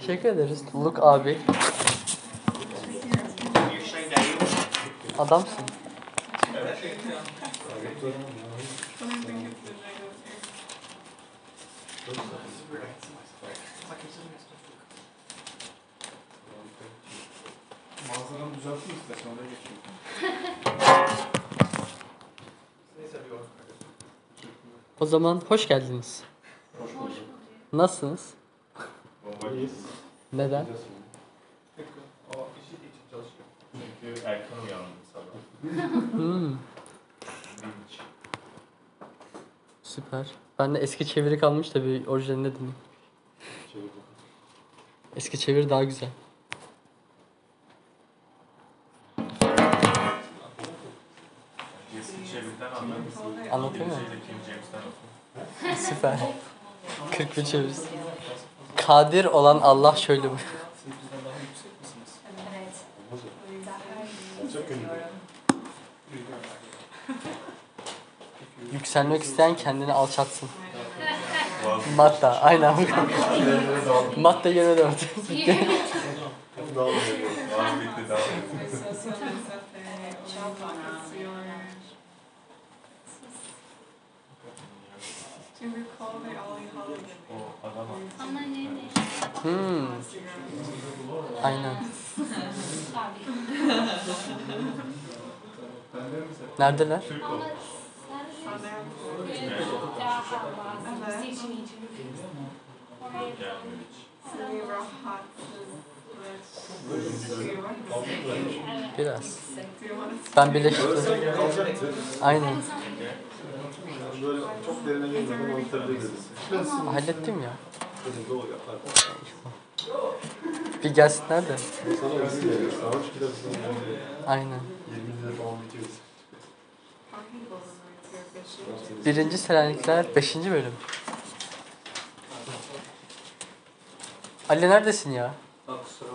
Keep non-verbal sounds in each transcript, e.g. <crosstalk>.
Teşekkür ederiz. Luk abi. Adamsın. Mağazadan düzelttim istersen oraya geçiyorum. <laughs> O zaman hoş geldiniz. Hoş bulduk. Nasılsınız? İyiyiz. Neden? Çünkü erken uyandım sabah. Hmm, süper. Ben de eski çeviri kalmış da bir orijinalini dinleyeyim. Eski çeviri daha güzel. Eski çeviriden anladım. Anlatayım mı? İngilizceyi de King James'ten. <laughs> Süper. 41 çevirisi. Kadir olan Allah şöyle bu. Ünlü. Yükselmek isteyen kendini alçatsın. Matta, aynen. Dağıldım. Matta 24. <laughs> Vazgeçti daha. Do you recall the Ollie Holly? O adam Ama ne ne? Hmm, aynen. Neredeler? Türk o. Ama sen daha fazla seçim için. Oraya Gelmiyor hiç. Seni rahatsız Biraz. Ben birleştirdim. Aynen. Hallettim ya. De. Bir gelsinler de. Sana gider sana yani Aynen. 20 lira falan bitiyoruz. Birinci Selanikler 5. bölüm. Ali neredesin ya?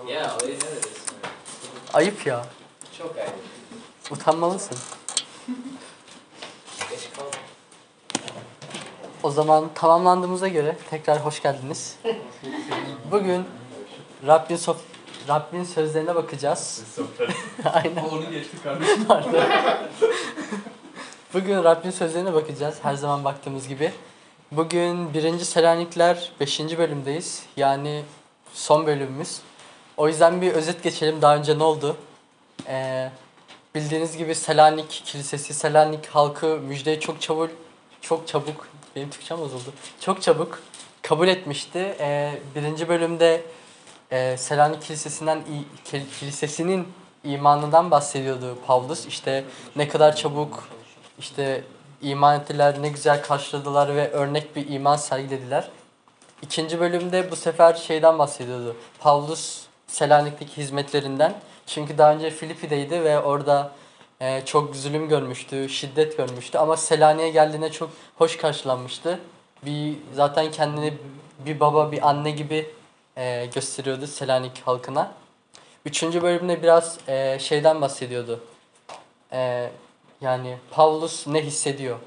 Ya orayı neredesin? Ayıp ya. Çok ayrı. Utanmalısın. O zaman tamamlandığımıza göre tekrar hoş geldiniz. Bugün Rabbin, sof Rabbin sözlerine bakacağız. <laughs> Aynen. Onu geçtik kardeşim. <laughs> Bugün Rabbin sözlerine bakacağız her zaman baktığımız gibi. Bugün 1. Selanikler 5. bölümdeyiz. Yani son bölümümüz. O yüzden bir özet geçelim. Daha önce ne oldu? Ee, bildiğiniz gibi Selanik Kilisesi, Selanik halkı müjdeyi çok çabuk, çok çabuk, benim Türkçem bozuldu. Çok çabuk kabul etmişti. Ee, birinci bölümde e, Selanik Kilisesi'nden kilisesinin imanından bahsediyordu Pavlus. İşte ne kadar çabuk işte iman ettiler, ne güzel karşıladılar ve örnek bir iman sergilediler. İkinci bölümde bu sefer şeyden bahsediyordu. Pavlus Selanik'teki hizmetlerinden. Çünkü daha önce Filipi'deydi ve orada e, çok zulüm görmüştü, şiddet görmüştü. Ama Selanik'e geldiğinde çok hoş karşılanmıştı. Bir zaten kendini bir baba, bir anne gibi e, gösteriyordu Selanik halkına. Üçüncü bölümde biraz e, şeyden bahsediyordu. E, yani Pavlus ne hissediyor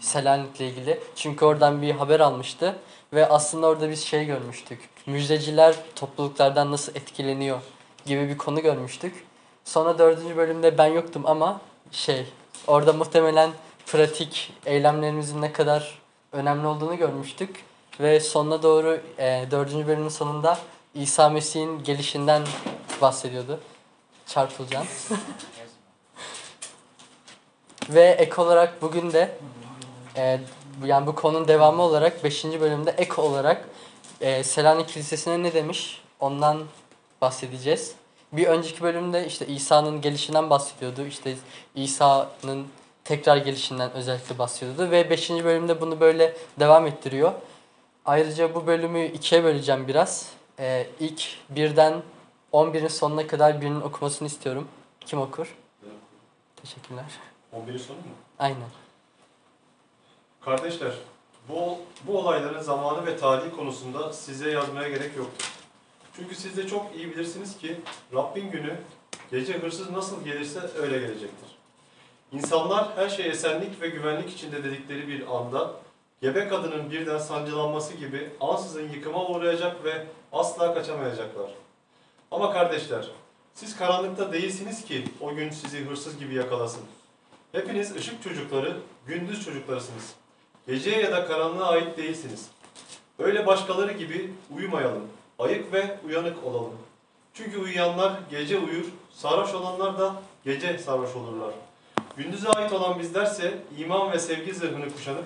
Selanik'le ilgili. Çünkü oradan bir haber almıştı. Ve aslında orada biz şey görmüştük. Müjdeciler topluluklardan nasıl etkileniyor gibi bir konu görmüştük. Sonra dördüncü bölümde ben yoktum ama şey orada muhtemelen pratik eylemlerimizin ne kadar önemli olduğunu görmüştük. Ve sonuna doğru e, dördüncü bölümün sonunda İsa Mesih'in gelişinden bahsediyordu. Çarpılcan. <laughs> Ve ek olarak bugün de e, yani bu konunun devamı olarak 5. bölümde ek olarak e, Selanik Kilisesi'ne ne demiş ondan bahsedeceğiz. Bir önceki bölümde işte İsa'nın gelişinden bahsediyordu. İşte İsa'nın tekrar gelişinden özellikle bahsediyordu. Ve 5. bölümde bunu böyle devam ettiriyor. Ayrıca bu bölümü ikiye böleceğim biraz. E, ilk birden 11'in sonuna kadar birinin okumasını istiyorum. Kim okur? Teşekkürler. 11'in sonu mu? Aynen. Kardeşler, bu, bu olayların zamanı ve tarihi konusunda size yazmaya gerek yoktur. Çünkü siz de çok iyi bilirsiniz ki Rabbin günü gece hırsız nasıl gelirse öyle gelecektir. İnsanlar her şey esenlik ve güvenlik içinde dedikleri bir anda gebe kadının birden sancılanması gibi ansızın yıkıma uğrayacak ve asla kaçamayacaklar. Ama kardeşler, siz karanlıkta değilsiniz ki o gün sizi hırsız gibi yakalasın. Hepiniz ışık çocukları, gündüz çocuklarısınız. Geceye ya da karanlığa ait değilsiniz. Öyle başkaları gibi uyumayalım. Ayık ve uyanık olalım. Çünkü uyuyanlar gece uyur, sarhoş olanlar da gece sarhoş olurlar. Gündüze ait olan bizlerse iman ve sevgi zırhını kuşanıp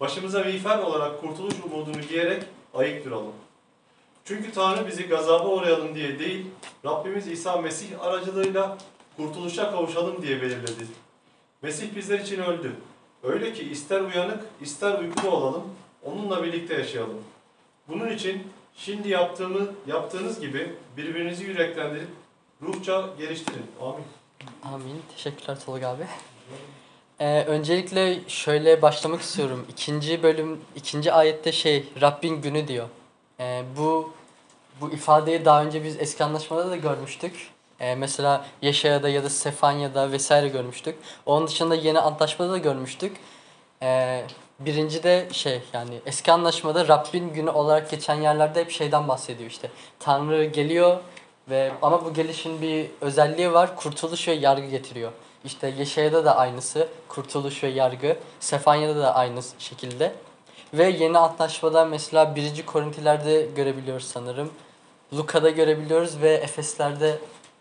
başımıza miğfer olarak kurtuluş umudunu giyerek ayık duralım. Çünkü Tanrı bizi gazaba uğrayalım diye değil, Rabbimiz İsa Mesih aracılığıyla kurtuluşa kavuşalım diye belirledi. Mesih bizler için öldü. Öyle ki ister uyanık, ister uykuda olalım, onunla birlikte yaşayalım. Bunun için şimdi yaptığımı, yaptığınız gibi birbirinizi yüreklendirip ruhça geliştirin. Amin. Amin. Teşekkürler Tolga abi. Ee, öncelikle şöyle başlamak istiyorum. İkinci bölüm, ikinci ayette şey, Rabbin günü diyor. Ee, bu bu ifadeyi daha önce biz eski anlaşmada da görmüştük. Ee, mesela Yeşaya'da ya da Sefanya'da vesaire görmüştük. Onun dışında yeni antlaşmada da görmüştük. Ee, birinci de şey yani eski anlaşmada Rabbin günü olarak geçen yerlerde hep şeyden bahsediyor işte. Tanrı geliyor ve ama bu gelişin bir özelliği var. Kurtuluş ve yargı getiriyor. İşte Yeşaya'da da aynısı. Kurtuluş ve yargı. Sefanya'da da aynı şekilde. Ve yeni antlaşmada mesela 1. Korintilerde görebiliyoruz sanırım. Luka'da görebiliyoruz ve Efesler'de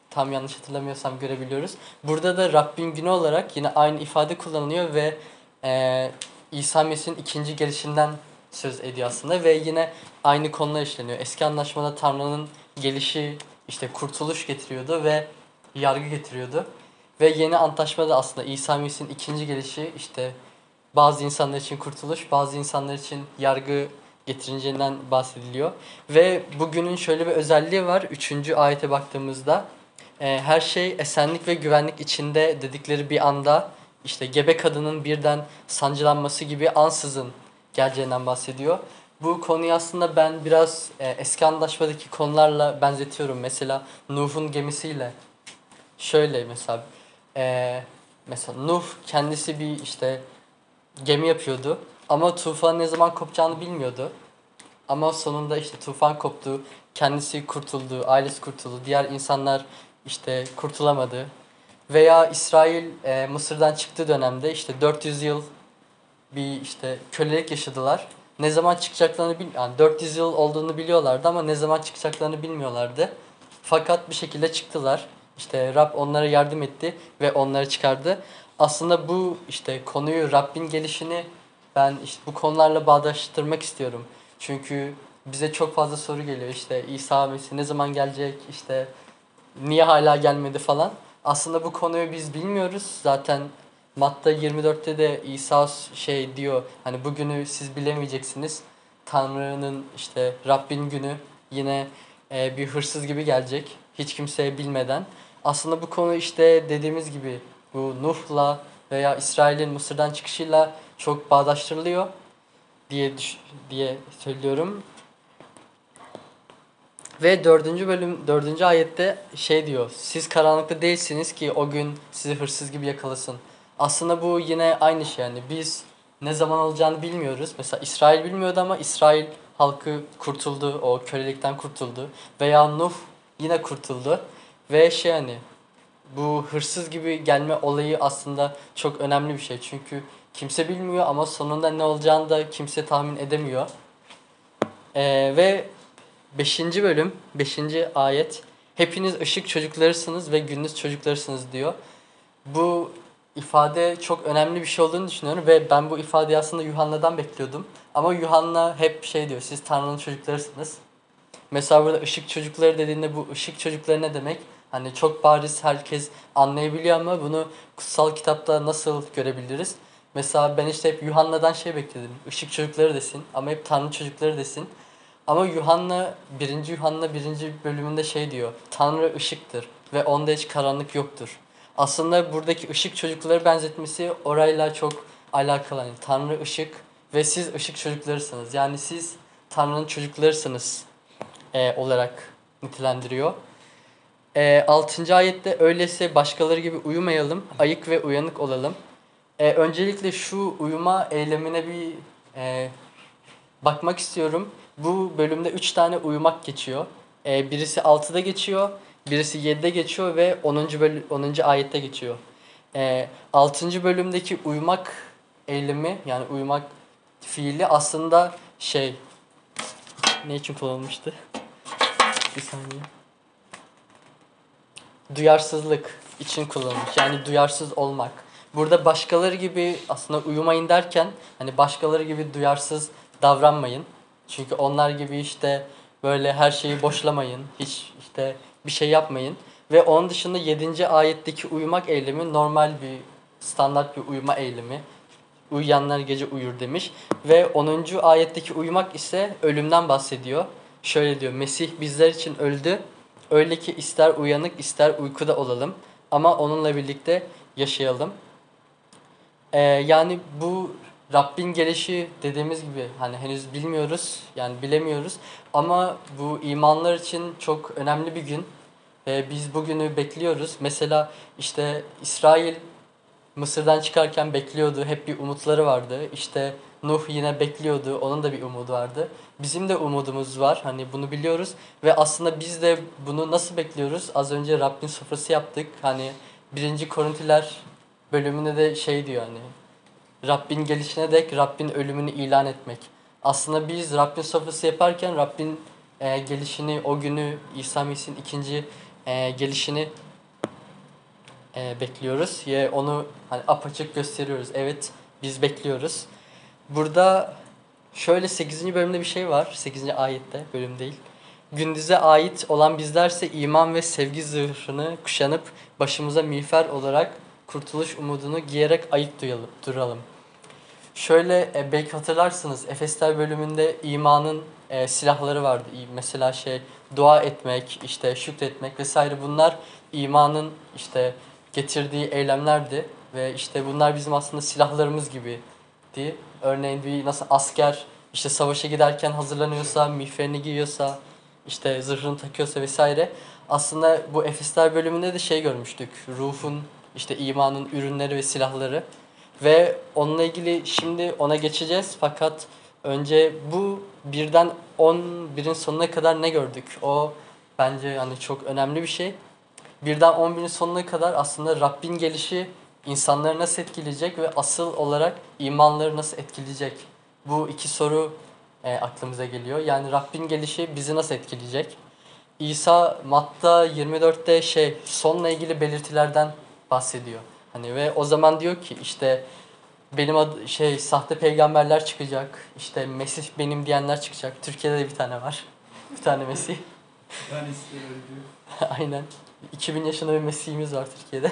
tam yanlış hatırlamıyorsam görebiliyoruz. Burada da Rabbin günü olarak yine aynı ifade kullanılıyor ve eee İsa Mesih'in ikinci gelişinden söz ediyor aslında ve yine aynı konular işleniyor. Eski anlaşmada Tanrı'nın gelişi işte kurtuluş getiriyordu ve yargı getiriyordu. Ve yeni antlaşmada aslında İsa Mesih'in ikinci gelişi işte bazı insanlar için kurtuluş, bazı insanlar için yargı getireceğinden bahsediliyor. Ve bugünün şöyle bir özelliği var. Üçüncü ayete baktığımızda e, her şey esenlik ve güvenlik içinde dedikleri bir anda işte gebe kadının birden sancılanması gibi ansızın geleceğinden bahsediyor. Bu konuyu aslında ben biraz e, eski antlaşmadaki konularla benzetiyorum. Mesela Nuh'un gemisiyle. Şöyle mesela e, mesela Nuh kendisi bir işte gemi yapıyordu ama tufanın ne zaman kopacağını bilmiyordu. Ama sonunda işte tufan koptu, kendisi kurtuldu, ailesi kurtuldu, diğer insanlar işte kurtulamadı. Veya İsrail e, Mısır'dan çıktığı dönemde işte 400 yıl bir işte kölelik yaşadılar. Ne zaman çıkacaklarını bil yani 400 yıl olduğunu biliyorlardı ama ne zaman çıkacaklarını bilmiyorlardı. Fakat bir şekilde çıktılar. İşte Rab onlara yardım etti ve onları çıkardı. Aslında bu işte konuyu Rabbin gelişini ben işte bu konularla bağdaştırmak istiyorum. Çünkü bize çok fazla soru geliyor işte İsa Mesih ne zaman gelecek işte niye hala gelmedi falan. Aslında bu konuyu biz bilmiyoruz. Zaten Matta 24'te de İsa şey diyor hani bugünü siz bilemeyeceksiniz. Tanrı'nın işte Rabbin günü yine e, bir hırsız gibi gelecek. Hiç kimseye bilmeden. Aslında bu konu işte dediğimiz gibi bu Nuh'la veya İsrail'in Mısır'dan çıkışıyla çok bağdaştırılıyor diye diye söylüyorum. Ve dördüncü bölüm, dördüncü ayette şey diyor. Siz karanlıkta değilsiniz ki o gün sizi hırsız gibi yakalasın. Aslında bu yine aynı şey yani. Biz ne zaman olacağını bilmiyoruz. Mesela İsrail bilmiyordu ama İsrail halkı kurtuldu. O kölelikten kurtuldu. Veya Nuh yine kurtuldu. Ve şey hani bu hırsız gibi gelme olayı aslında çok önemli bir şey. Çünkü kimse bilmiyor ama sonunda ne olacağını da kimse tahmin edemiyor. Ee, ve 5. bölüm 5. ayet hepiniz ışık çocuklarısınız ve gündüz çocuklarısınız diyor. Bu ifade çok önemli bir şey olduğunu düşünüyorum ve ben bu ifadeyi aslında Yuhanna'dan bekliyordum. Ama Yuhanna hep şey diyor siz Tanrı'nın çocuklarısınız. Mesela burada ışık çocukları dediğinde bu ışık çocukları ne demek? Hani çok bariz herkes anlayabiliyor ama bunu kutsal kitapta nasıl görebiliriz? Mesela ben işte hep Yuhanna'dan şey bekledim. Işık çocukları desin ama hep Tanrı çocukları desin. Ama Yuhanna 1. Yuhanna 1. bölümünde şey diyor. Tanrı ışıktır ve onda hiç karanlık yoktur. Aslında buradaki ışık çocukları benzetmesi orayla çok alakalı. Yani Tanrı ışık ve siz ışık çocuklarısınız. Yani siz Tanrı'nın çocuklarısınız e, olarak nitelendiriyor. E, 6. ayette öyleyse başkaları gibi uyumayalım, ayık ve uyanık olalım. E, öncelikle şu uyuma eylemine bir e, bakmak istiyorum. Bu bölümde 3 tane uyumak geçiyor. E, birisi 6'da geçiyor, birisi 7'de geçiyor ve 10. Bölü, 10. ayette geçiyor. E, 6. bölümdeki uyumak eylemi yani uyumak fiili aslında şey ne için kullanılmıştı? Bir saniye. Duyarsızlık için kullanılmış. Yani duyarsız olmak. Burada başkaları gibi aslında uyumayın derken hani başkaları gibi duyarsız davranmayın. Çünkü onlar gibi işte böyle her şeyi boşlamayın. Hiç işte bir şey yapmayın. Ve onun dışında 7. ayetteki uyumak eylemi normal bir standart bir uyuma eylemi. Uyuyanlar gece uyur demiş. Ve 10. ayetteki uyumak ise ölümden bahsediyor. Şöyle diyor. Mesih bizler için öldü. Öyle ki ister uyanık ister uykuda olalım. Ama onunla birlikte yaşayalım. Ee, yani bu Rabbin gelişi dediğimiz gibi hani henüz bilmiyoruz. Yani bilemiyoruz. Ama bu imanlar için çok önemli bir gün. Ve biz bugünü bekliyoruz. Mesela işte İsrail Mısır'dan çıkarken bekliyordu. Hep bir umutları vardı. İşte Nuh yine bekliyordu. Onun da bir umudu vardı. Bizim de umudumuz var. Hani bunu biliyoruz. Ve aslında biz de bunu nasıl bekliyoruz? Az önce Rabbin sofrası yaptık. Hani birinci Korintiler bölümünde de şey diyor hani Rabbin gelişine dek Rabbin ölümünü ilan etmek. Aslında biz Rabbin sofrası yaparken Rabbin e, gelişini, o günü İsa Mesih'in ikinci e, gelişini e, bekliyoruz. Ve onu hani apaçık gösteriyoruz. Evet biz bekliyoruz. Burada şöyle 8. bölümde bir şey var. 8. ayette bölüm değil. Gündüze ait olan bizlerse iman ve sevgi zırhını kuşanıp başımıza miğfer olarak kurtuluş umudunu giyerek ayık duyalım, duralım. Şöyle e, belki hatırlarsınız Efesler bölümünde imanın e, silahları vardı. Mesela şey dua etmek, işte şükretmek vesaire bunlar imanın işte getirdiği eylemlerdi ve işte bunlar bizim aslında silahlarımız gibiydi. Örneğin bir nasıl asker işte savaşa giderken hazırlanıyorsa, miğferini giyiyorsa, işte zırhını takıyorsa vesaire. Aslında bu Efesler bölümünde de şey görmüştük. Ruhun işte imanın ürünleri ve silahları. Ve onunla ilgili şimdi ona geçeceğiz fakat önce bu birden 11'in sonuna kadar ne gördük? O bence yani çok önemli bir şey. Birden 11'in sonuna kadar aslında Rabbin gelişi insanları nasıl etkileyecek ve asıl olarak imanları nasıl etkileyecek? Bu iki soru e, aklımıza geliyor. Yani Rabbin gelişi bizi nasıl etkileyecek? İsa Matta 24'te şey sonla ilgili belirtilerden bahsediyor. Hani ve o zaman diyor ki işte benim adı, şey sahte peygamberler çıkacak. İşte Mesih benim diyenler çıkacak. Türkiye'de de bir tane var. <laughs> Bir tane Mesih. Bir tanesi diyor. <laughs> Aynen. 2000 yaşında bir Mesih'imiz var Türkiye'de.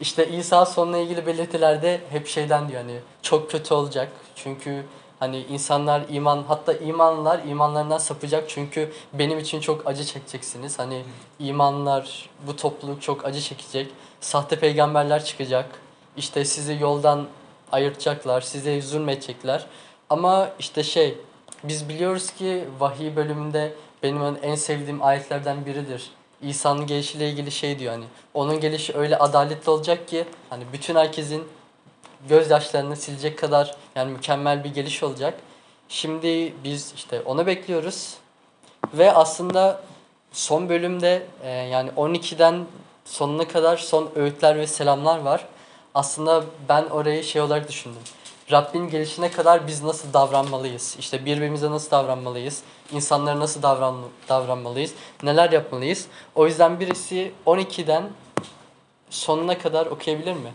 İşte İsa sonuna ilgili belirtilerde hep şeyden diyor hani çok kötü olacak. Çünkü hani insanlar iman hatta imanlılar imanlarından sapacak çünkü benim için çok acı çekeceksiniz. Hani imanlar bu topluluk çok acı çekecek. Sahte peygamberler çıkacak. İşte sizi yoldan ayırtacaklar, size zulmedecekler. Ama işte şey biz biliyoruz ki vahiy bölümünde benim en sevdiğim ayetlerden biridir. İsa'nın gelişiyle ilgili şey diyor hani onun gelişi öyle adaletli olacak ki hani bütün herkesin gözyaşlarını silecek kadar yani mükemmel bir geliş olacak. Şimdi biz işte onu bekliyoruz. Ve aslında son bölümde e, yani 12'den sonuna kadar son öğütler ve selamlar var. Aslında ben orayı şey olarak düşündüm. Rabbin gelişine kadar biz nasıl davranmalıyız? İşte birbirimize nasıl davranmalıyız? İnsanlara nasıl davran davranmalıyız? Neler yapmalıyız? O yüzden birisi 12'den sonuna kadar okuyabilir mi?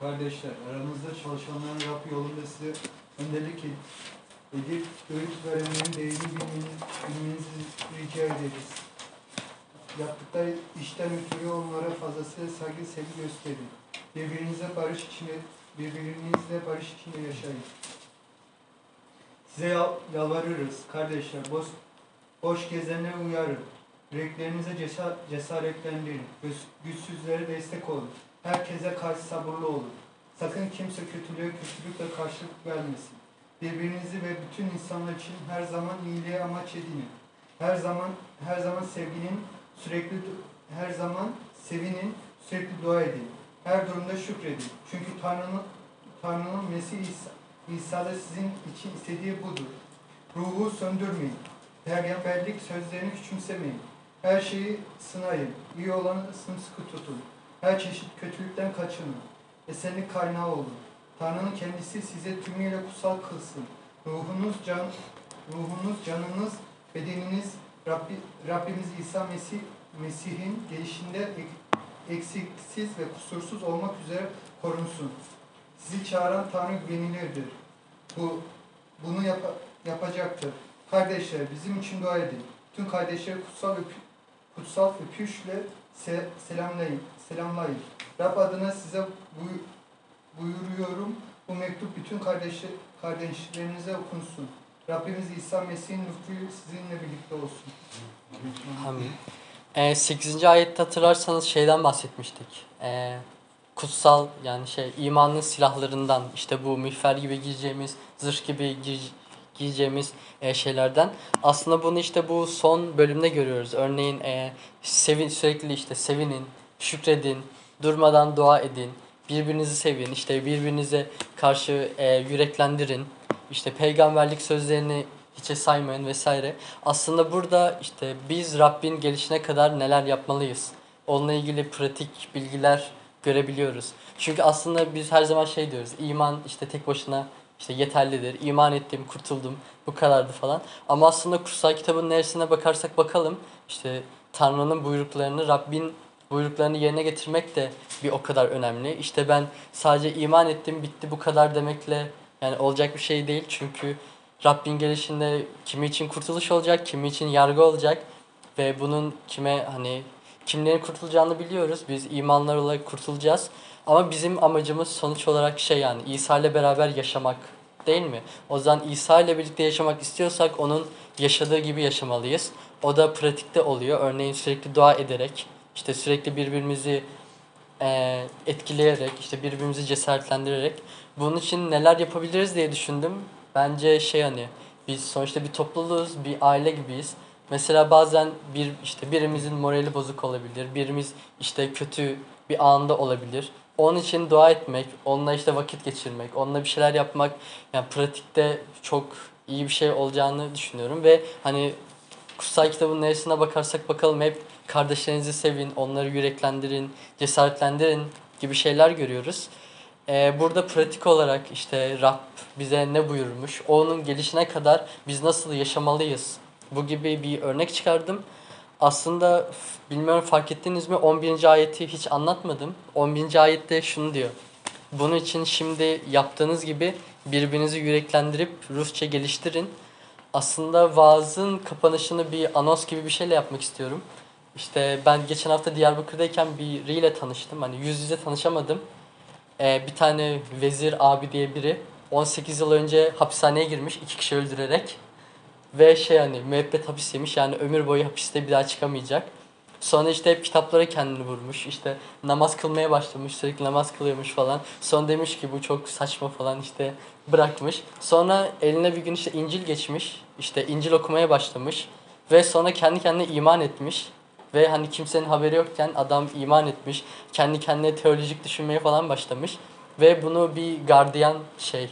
Kardeşler, aranızda çalışanların Rab yolunda size önderlik ed- edip öğüt verenlerin değerini bilmeniz, bilmenizi rica ederiz. Yaptıkları işten ötürü onlara fazlasıyla saygı sevgi gösterin. Birbirinize barış içinde, birbirinizle barış içinde yaşayın. Size yal- yalvarırız kardeşler, boş, boş gezenleri uyarın. Yüreklerinize cesa- cesaretlendirin. Güç- Güçsüzlere destek olun. Herkese karşı sabırlı olun. Sakın kimse kötülüğe kötülükle karşılık vermesin. Birbirinizi ve bütün insanlar için her zaman iyiliğe amaç edinin. Her zaman her zaman sevginin Sürekli her zaman sevinin, sürekli dua edin. Her durumda şükredin. Çünkü Tanrı'nın Tanrı'nın Mesih İsa, İsa'da sizin için istediği budur. Ruhu söndürmeyin. Peygamberlik sözlerini küçümsemeyin. Her şeyi sınayın. İyi olanı sımsıkı tutun. Her çeşit kötülükten kaçının. Esenlik kaynağı olun. Tanrı'nın kendisi size tümüyle kutsal kılsın. Ruhunuz, can, ruhunuz, canınız, bedeniniz Rabbi, Rabbimiz İsa Mesih Mesih'in gelişinde ek- eksiksiz ve kusursuz olmak üzere korunsun. Sizi çağıran Tanrı güvenilirdir. Bu bunu yapa- yapacaktır. Kardeşler bizim için dua edin. Tüm kardeşleri kutsal öpü, kutsal öpüşle se, selamlayın. Selamlayın. Rab adına size buy, buyuruyorum. Bu mektup bütün kardeşler, kardeşlerinize okunsun. Rabbimiz İsa Mesih'in lütfu sizinle birlikte olsun. Amin. Ee, 8. ayette hatırlarsanız şeyden bahsetmiştik. Ee, kutsal yani şey imanın silahlarından işte bu miğfer gibi giyeceğimiz, zırh gibi giy- giyeceğimiz e, şeylerden. Aslında bunu işte bu son bölümde görüyoruz. Örneğin e, sevin sürekli işte sevinin, şükredin, durmadan dua edin, birbirinizi sevin, işte birbirinize karşı e, yüreklendirin. İşte peygamberlik sözlerini hiçe saymayın vesaire. Aslında burada işte biz Rabbin gelişine kadar neler yapmalıyız? Onunla ilgili pratik bilgiler görebiliyoruz. Çünkü aslında biz her zaman şey diyoruz. iman işte tek başına işte yeterlidir. İman ettim, kurtuldum. Bu kadardı falan. Ama aslında kutsal kitabın neresine bakarsak bakalım işte Tanrı'nın buyruklarını, Rabbin buyruklarını yerine getirmek de bir o kadar önemli. İşte ben sadece iman ettim, bitti bu kadar demekle yani olacak bir şey değil. Çünkü Rabbin gelişinde kimi için kurtuluş olacak, kimi için yargı olacak ve bunun kime hani kimlerin kurtulacağını biliyoruz. Biz imanlar olarak kurtulacağız. Ama bizim amacımız sonuç olarak şey yani İsa ile beraber yaşamak değil mi? O zaman İsa ile birlikte yaşamak istiyorsak onun yaşadığı gibi yaşamalıyız. O da pratikte oluyor. Örneğin sürekli dua ederek, işte sürekli birbirimizi eee, etkileyerek, işte birbirimizi cesaretlendirerek. Bunun için neler yapabiliriz diye düşündüm. Bence şey hani biz sonuçta bir topluluğuz, bir aile gibiyiz. Mesela bazen bir işte birimizin morali bozuk olabilir, birimiz işte kötü bir anda olabilir. Onun için dua etmek, onunla işte vakit geçirmek, onunla bir şeyler yapmak yani pratikte çok iyi bir şey olacağını düşünüyorum ve hani kutsal kitabın neresine bakarsak bakalım hep kardeşlerinizi sevin, onları yüreklendirin, cesaretlendirin gibi şeyler görüyoruz. Ee, burada pratik olarak işte Rab bize ne buyurmuş, onun gelişine kadar biz nasıl yaşamalıyız bu gibi bir örnek çıkardım. Aslında bilmiyorum fark ettiniz mi 11. ayeti hiç anlatmadım. 11. ayette şunu diyor. Bunun için şimdi yaptığınız gibi birbirinizi yüreklendirip Rusça geliştirin. Aslında vaazın kapanışını bir anons gibi bir şeyle yapmak istiyorum. İşte ben geçen hafta Diyarbakır'dayken biriyle tanıştım. Hani yüz yüze tanışamadım. Ee, bir tane vezir abi diye biri 18 yıl önce hapishaneye girmiş iki kişi öldürerek. Ve şey hani müebbet hapis yemiş yani ömür boyu hapiste bir daha çıkamayacak. Sonra işte hep kitaplara kendini vurmuş. İşte namaz kılmaya başlamış. Sürekli namaz kılıyormuş falan. Sonra demiş ki bu çok saçma falan işte bırakmış. Sonra eline bir gün işte İncil geçmiş. İşte İncil okumaya başlamış. Ve sonra kendi kendine iman etmiş. Ve hani kimsenin haberi yokken adam iman etmiş. Kendi kendine teolojik düşünmeye falan başlamış. Ve bunu bir gardiyan şey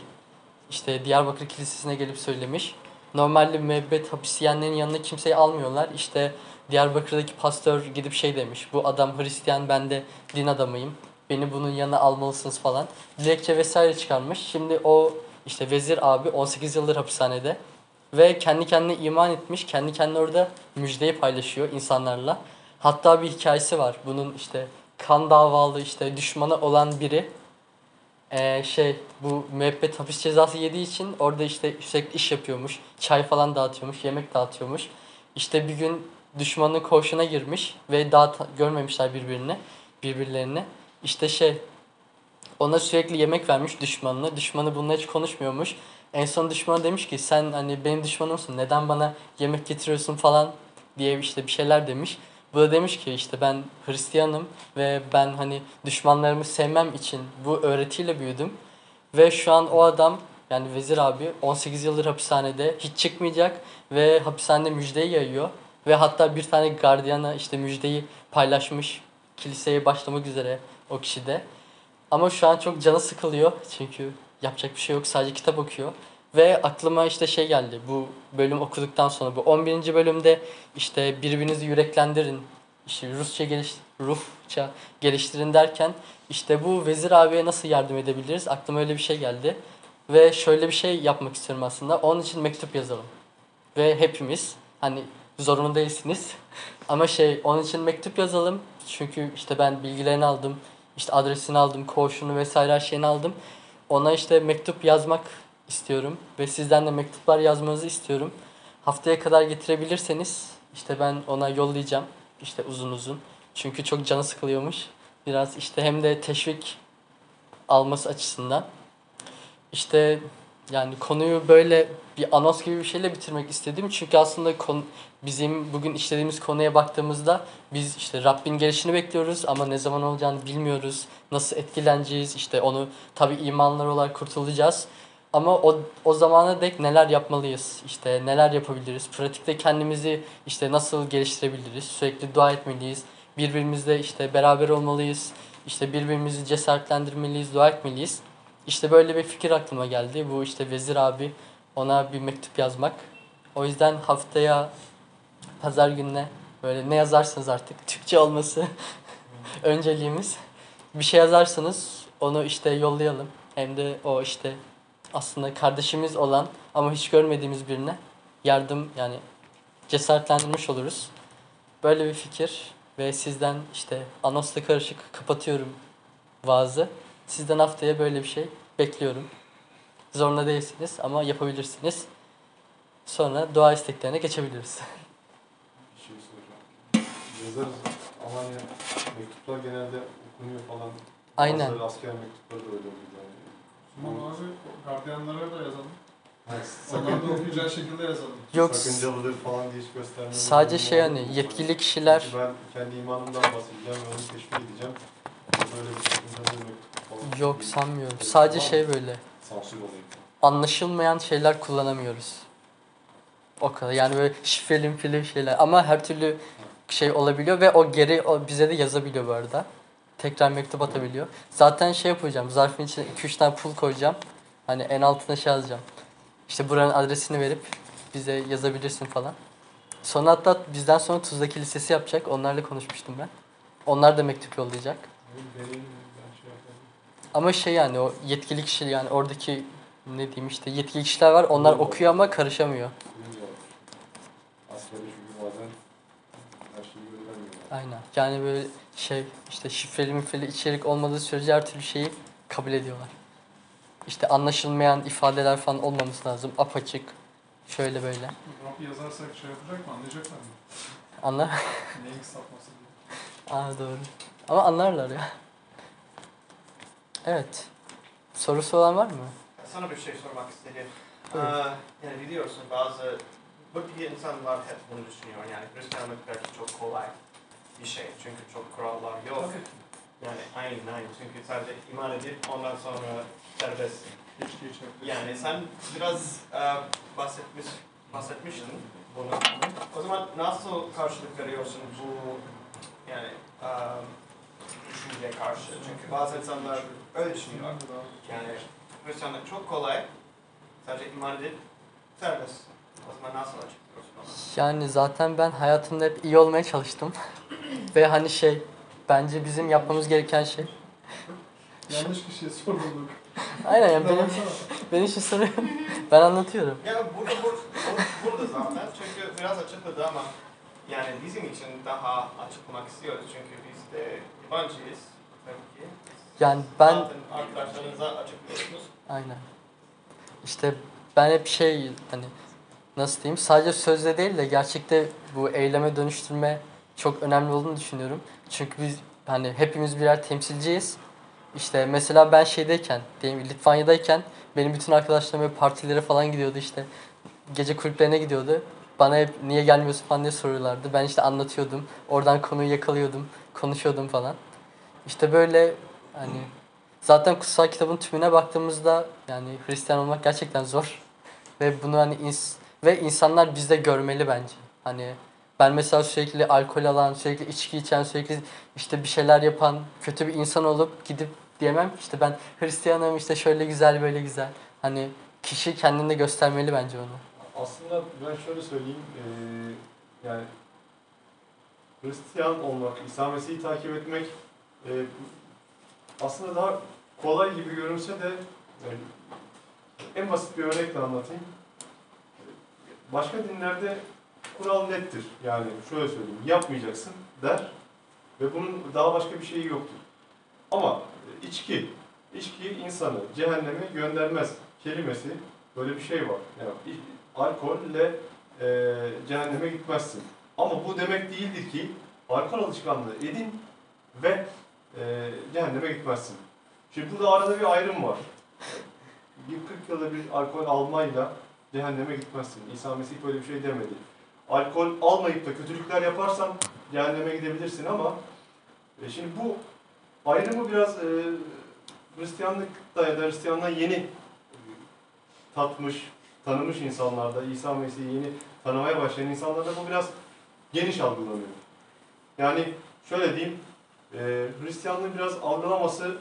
işte Diyarbakır Kilisesi'ne gelip söylemiş. Normalde müebbet hapis yiyenlerin yanına kimseyi almıyorlar. İşte Diyarbakır'daki pastör gidip şey demiş. Bu adam Hristiyan ben de din adamıyım. Beni bunun yanına almalısınız falan. Dilekçe vesaire çıkarmış. Şimdi o işte vezir abi 18 yıldır hapishanede. Ve kendi kendine iman etmiş. Kendi kendine orada müjdeyi paylaşıyor insanlarla. Hatta bir hikayesi var. Bunun işte kan davalı işte düşmanı olan biri ee, şey bu müebbet hapis cezası yediği için orada işte sürekli iş yapıyormuş. Çay falan dağıtıyormuş, yemek dağıtıyormuş. İşte bir gün düşmanın koğuşuna girmiş ve daha görmemişler birbirini, birbirlerini. İşte şey ona sürekli yemek vermiş düşmanına. Düşmanı bununla hiç konuşmuyormuş. En son düşmanı demiş ki sen hani benim düşmanımsın neden bana yemek getiriyorsun falan diye işte bir şeyler demiş. Bu da demiş ki işte ben Hristiyanım ve ben hani düşmanlarımı sevmem için bu öğretiyle büyüdüm. Ve şu an o adam yani vezir abi 18 yıldır hapishanede hiç çıkmayacak ve hapishanede müjdeyi yayıyor. Ve hatta bir tane gardiyana işte müjdeyi paylaşmış. Kiliseye başlamak üzere o kişi de. Ama şu an çok canı sıkılıyor çünkü yapacak bir şey yok sadece kitap okuyor. Ve aklıma işte şey geldi bu bölüm okuduktan sonra bu 11. bölümde işte birbirinizi yüreklendirin işte Rusça geliş Rusça geliştirin derken işte bu vezir abiye nasıl yardım edebiliriz aklıma öyle bir şey geldi. Ve şöyle bir şey yapmak istiyorum aslında onun için mektup yazalım. Ve hepimiz hani zorunda değilsiniz <laughs> ama şey onun için mektup yazalım çünkü işte ben bilgilerini aldım işte adresini aldım, koğuşunu vesaire her şeyini aldım. Ona işte mektup yazmak istiyorum ve sizden de mektuplar yazmanızı istiyorum. Haftaya kadar getirebilirseniz işte ben ona yollayacağım işte uzun uzun. Çünkü çok canı sıkılıyormuş. Biraz işte hem de teşvik alması açısından. İşte yani konuyu böyle bir anons gibi bir şeyle bitirmek istedim. Çünkü aslında konu, bizim bugün işlediğimiz konuya baktığımızda biz işte Rabbin gelişini bekliyoruz ama ne zaman olacağını bilmiyoruz. Nasıl etkileneceğiz işte onu tabi imanlar olarak kurtulacağız. Ama o, o zamana dek neler yapmalıyız? işte neler yapabiliriz? Pratikte kendimizi işte nasıl geliştirebiliriz? Sürekli dua etmeliyiz. Birbirimizle işte beraber olmalıyız. İşte birbirimizi cesaretlendirmeliyiz, dua etmeliyiz. İşte böyle bir fikir aklıma geldi. Bu işte Vezir abi ona bir mektup yazmak. O yüzden haftaya pazar gününe böyle ne yazarsanız artık Türkçe olması <laughs> önceliğimiz. Bir şey yazarsanız onu işte yollayalım. Hem de o işte aslında kardeşimiz olan ama hiç görmediğimiz birine yardım yani cesaretlendirmiş oluruz. Böyle bir fikir ve sizden işte anonsla karışık kapatıyorum vaazı. Sizden haftaya böyle bir şey bekliyorum. Zorunda değilsiniz ama yapabilirsiniz. Sonra dua isteklerine geçebiliriz. <laughs> Bir şey soracağım. Yazarız Alanya mektuplar genelde okunuyor falan. Aynen. Bazıları asker mektupları da öyle oluyor. Yani. Ama bazı gardiyanlara da yazalım. Ha, Onlar da okuyacağı şekilde yazalım. Yok sakıncalıdır falan diye hiç göstermiyorum. sadece şey hani yetkili kişiler Çünkü ben kendi imanımdan bahsedeceğim ve onu teşvik edeceğim. Böyle bir sakıncalı mektup falan. yok sanmıyorum. Sadece şey böyle Sansür olayı. anlaşılmayan şeyler kullanamıyoruz. O kadar. Yani böyle şifreli mifreli şeyler ama her türlü şey olabiliyor ve o geri o bize de yazabiliyor bu arada. Tekrar mektup atabiliyor. Zaten şey yapacağım. Zarfın içine 2-3 tane pul koyacağım. Hani en altına şey yazacağım. İşte buranın adresini verip bize yazabilirsin falan. Sonra hatta bizden sonra Tuzla Kilisesi yapacak. Onlarla konuşmuştum ben. Onlar da mektup yollayacak. Ama şey yani o yetkili kişi yani oradaki ne diyeyim işte yetkili kişiler var. Onlar okuyor ama karışamıyor. Aynen. Yani böyle şey işte şifreli mifreli içerik olmadığı sürece her türlü şeyi kabul ediyorlar. İşte anlaşılmayan ifadeler falan olmaması lazım. Apaçık. Şöyle böyle. Yazarsak şey yapacak mı? Anlayacaklar mı? Anla. <laughs> Neyin kısaltması diye. Aa doğru. Ama anlarlar ya. Evet. Sorusu olan var mı? Sana bir şey sormak istedim. Aa, yani biliyorsun bazı buradaki insanlar hep bunu düşünüyor. Yani Hristiyanlık belki çok kolay bir şey. Çünkü çok kurallar yok. Yani aynen aynen. Çünkü sadece iman edip ondan sonra serbest. Geç geçebilir. Yani sen biraz e, bahsetmiş, bahsetmiştin bunu. O zaman nasıl karşılık veriyorsun bu yani e, düşünceye karşı? Çünkü bazı insanlar öyle düşünüyor. Yani Hristiyanlık çok kolay. Sadece iman edip serbest. O zaman nasıl açıklıyorsun onu? Yani zaten ben hayatımda hep iyi olmaya çalıştım. <laughs> Ve hani şey bence bizim yapmamız gereken şey. <laughs> Yanlış kişiye sorduk. Aynen yani benim, benim için soruyorum. <laughs> Ben anlatıyorum. Ya burada, burada, burada zaten çünkü biraz açıkladı ama yani bizim için daha açıklamak istiyoruz çünkü biz de yabancıyız tabii ki. Yani ben arkadaşlarınıza açıklıyorsunuz. aynen. İşte ben hep şey hani nasıl diyeyim sadece sözle değil de gerçekte bu eyleme dönüştürme çok önemli olduğunu düşünüyorum. Çünkü biz hani hepimiz birer temsilciyiz. İşte mesela ben şeydeyken, diyelim Litvanya'dayken benim bütün arkadaşlarım böyle partilere falan gidiyordu işte. Gece kulüplerine gidiyordu. Bana hep niye gelmiyorsun falan diye soruyorlardı. Ben işte anlatıyordum. Oradan konuyu yakalıyordum. Konuşuyordum falan. İşte böyle hani zaten kutsal kitabın tümüne baktığımızda yani Hristiyan olmak gerçekten zor. Ve bunu hani ins ve insanlar bizde görmeli bence. Hani Ben mesela sürekli alkol alan, sürekli içki içen, sürekli işte bir şeyler yapan kötü bir insan olup gidip diyemem ki işte ben Hristiyanım işte şöyle güzel böyle güzel. Hani kişi kendini göstermeli bence onu. Aslında ben şöyle söyleyeyim, eee, yani Hristiyan olmak, İsa Mesih'i takip etmek eee, aslında daha kolay gibi görünse de yani en basit bir örnekle anlatayım. Başka dinlerde kural nettir. Yani şöyle söyleyeyim, yapmayacaksın der ve bunun daha başka bir şeyi yoktur. Ama içki, içki insanı cehenneme göndermez kelimesi böyle bir şey var. Yani alkolle e, cehenneme gitmezsin. Ama bu demek değildir ki alkol alışkanlığı edin ve e, cehenneme gitmezsin. Şimdi burada arada bir ayrım var. Bir 40 yılda bir alkol almayla cehenneme gitmezsin. İsa Mesih böyle bir şey demedi. Alkol almayıp da kötülükler yaparsan cehenneme gidebilirsin ama e, şimdi bu ayrımı biraz e, Hristiyanlıkta ya da Hristiyanlığa yeni e, tatmış, tanımış insanlarda, İsa Mesih'i yeni tanımaya başlayan insanlarda bu biraz geniş algılanıyor. Yani şöyle diyeyim, e, Hristiyanlığı biraz algılaması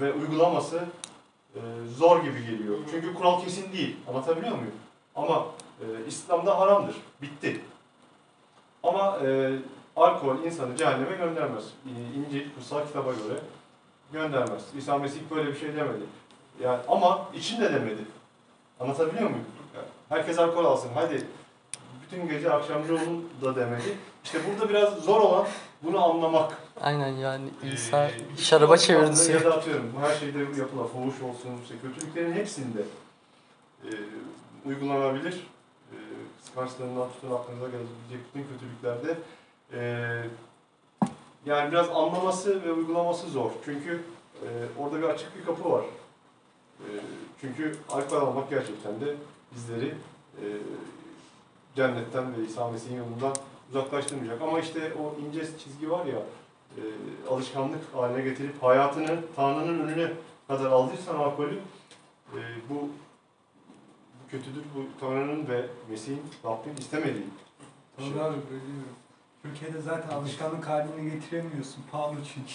ve uygulaması e, zor gibi geliyor. Çünkü kural kesin değil. Anlatabiliyor muyum? Ama e, İslam'da haramdır. Bitti. Ama e, alkol insanı cehenneme göndermez. E, İncil, kutsal kitaba göre göndermez. İsa Mesih böyle bir şey demedi. Yani ama için de demedi. Anlatabiliyor muyum? Yani herkes alkol alsın. Hadi bütün gece akşamcı olun da demedi. İşte burada biraz zor olan bunu anlamak. Aynen yani İsa Ee, şaraba çevirdi Ya da atıyorum bu her şeyde yapılan fuhuş olsun, işte kötülüklerin hepsinde e, uygulanabilir. Kıskançlığından tutun aklınıza gelebilecek bütün kötülüklerde e, yani biraz anlaması ve uygulaması zor. Çünkü e, orada bir açık bir kapı var. E, çünkü alkol almak gerçekten de bizleri e, cennetten ve İsa Mesih'in yolundan uzaklaştırmayacak. Ama işte o ince çizgi var ya, e, alışkanlık haline getirip hayatını Tanrı'nın önüne kadar aldıysan alkolü, e, bu kötüdür. Bu Tanrı'nın ve Mesih'in, Rabbin istemediği. bir şey. Abi bölüyorum. Türkiye'de zaten alışkanlık haline getiremiyorsun. Pahalı çünkü.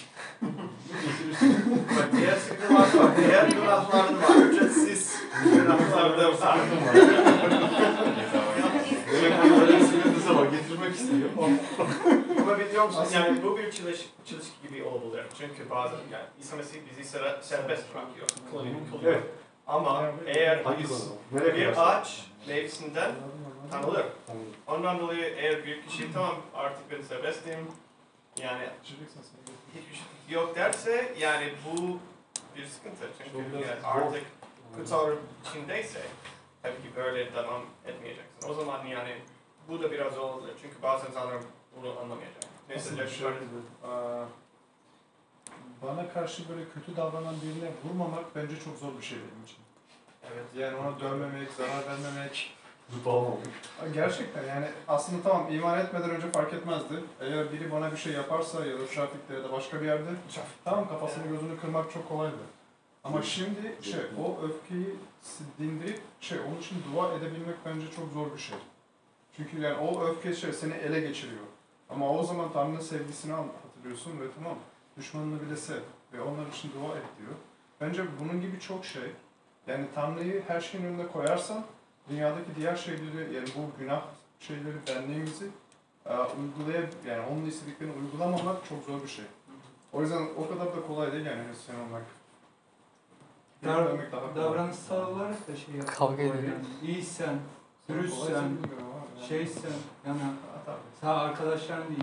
Getirirsin. Bak diğer sıkıntılar var. Diğer <laughs> günahlar var. Ücretsiz günahlar da var. Demek ki öyle bir sıkıntısı var. Getirmek istiyor. Ama biliyor musun yani bu bir çalış, çelişki gibi olabilir. Çünkü bazen yani İsa Mesih bizi serbest bırakıyor. Kılıyor, kılıyor. Evet. Ama eğer bir kadar? ağaç meyvesinden tanılır. Ondan dolayı eğer bir kişi tamam artık ben serbestim yani hiçbir şey yok derse yani bu bir sıkıntı. Çünkü yani artık kutsal içindeyse tabii ki böyle devam etmeyeceksin. O zaman yani bu da biraz zor. Çünkü bazı insanlar bunu anlamayacak. Aa, bana karşı böyle kötü davranan birine vurmamak bence çok zor bir şey benim için. Evet. Yani ona dövmemek, zarar vermemek. Tamam. Gerçekten yani aslında tamam iman etmeden önce fark etmezdi. Eğer biri bana bir şey yaparsa ya da trafikte ya da başka bir yerde tamam kafasını gözünü kırmak çok kolaydı. Ama şimdi şey o öfkeyi dindirip şey onun için dua edebilmek bence çok zor bir şey. Çünkü yani o öfke şey seni ele geçiriyor. Ama o zaman Tanrı'nın sevgisini al- hatırlıyorsun ve tamam düşmanını bile sev ve onlar için dua et diyor. Bence bunun gibi çok şey. Yani Tanrı'yı her şeyin önüne koyarsan dünyadaki diğer şeyleri yani bu günah şeyleri benliğimizi e, uygulayıp yani onun istediklerini uygulamamak çok zor bir şey. O yüzden o kadar da kolay değil yani Hristiyan olmak. Kolay. Davranışsal olarak da şey yapıyor. Kavga ediyor. Yani iyisen, dürüstsen, şeysen, yani sağ arkadaşların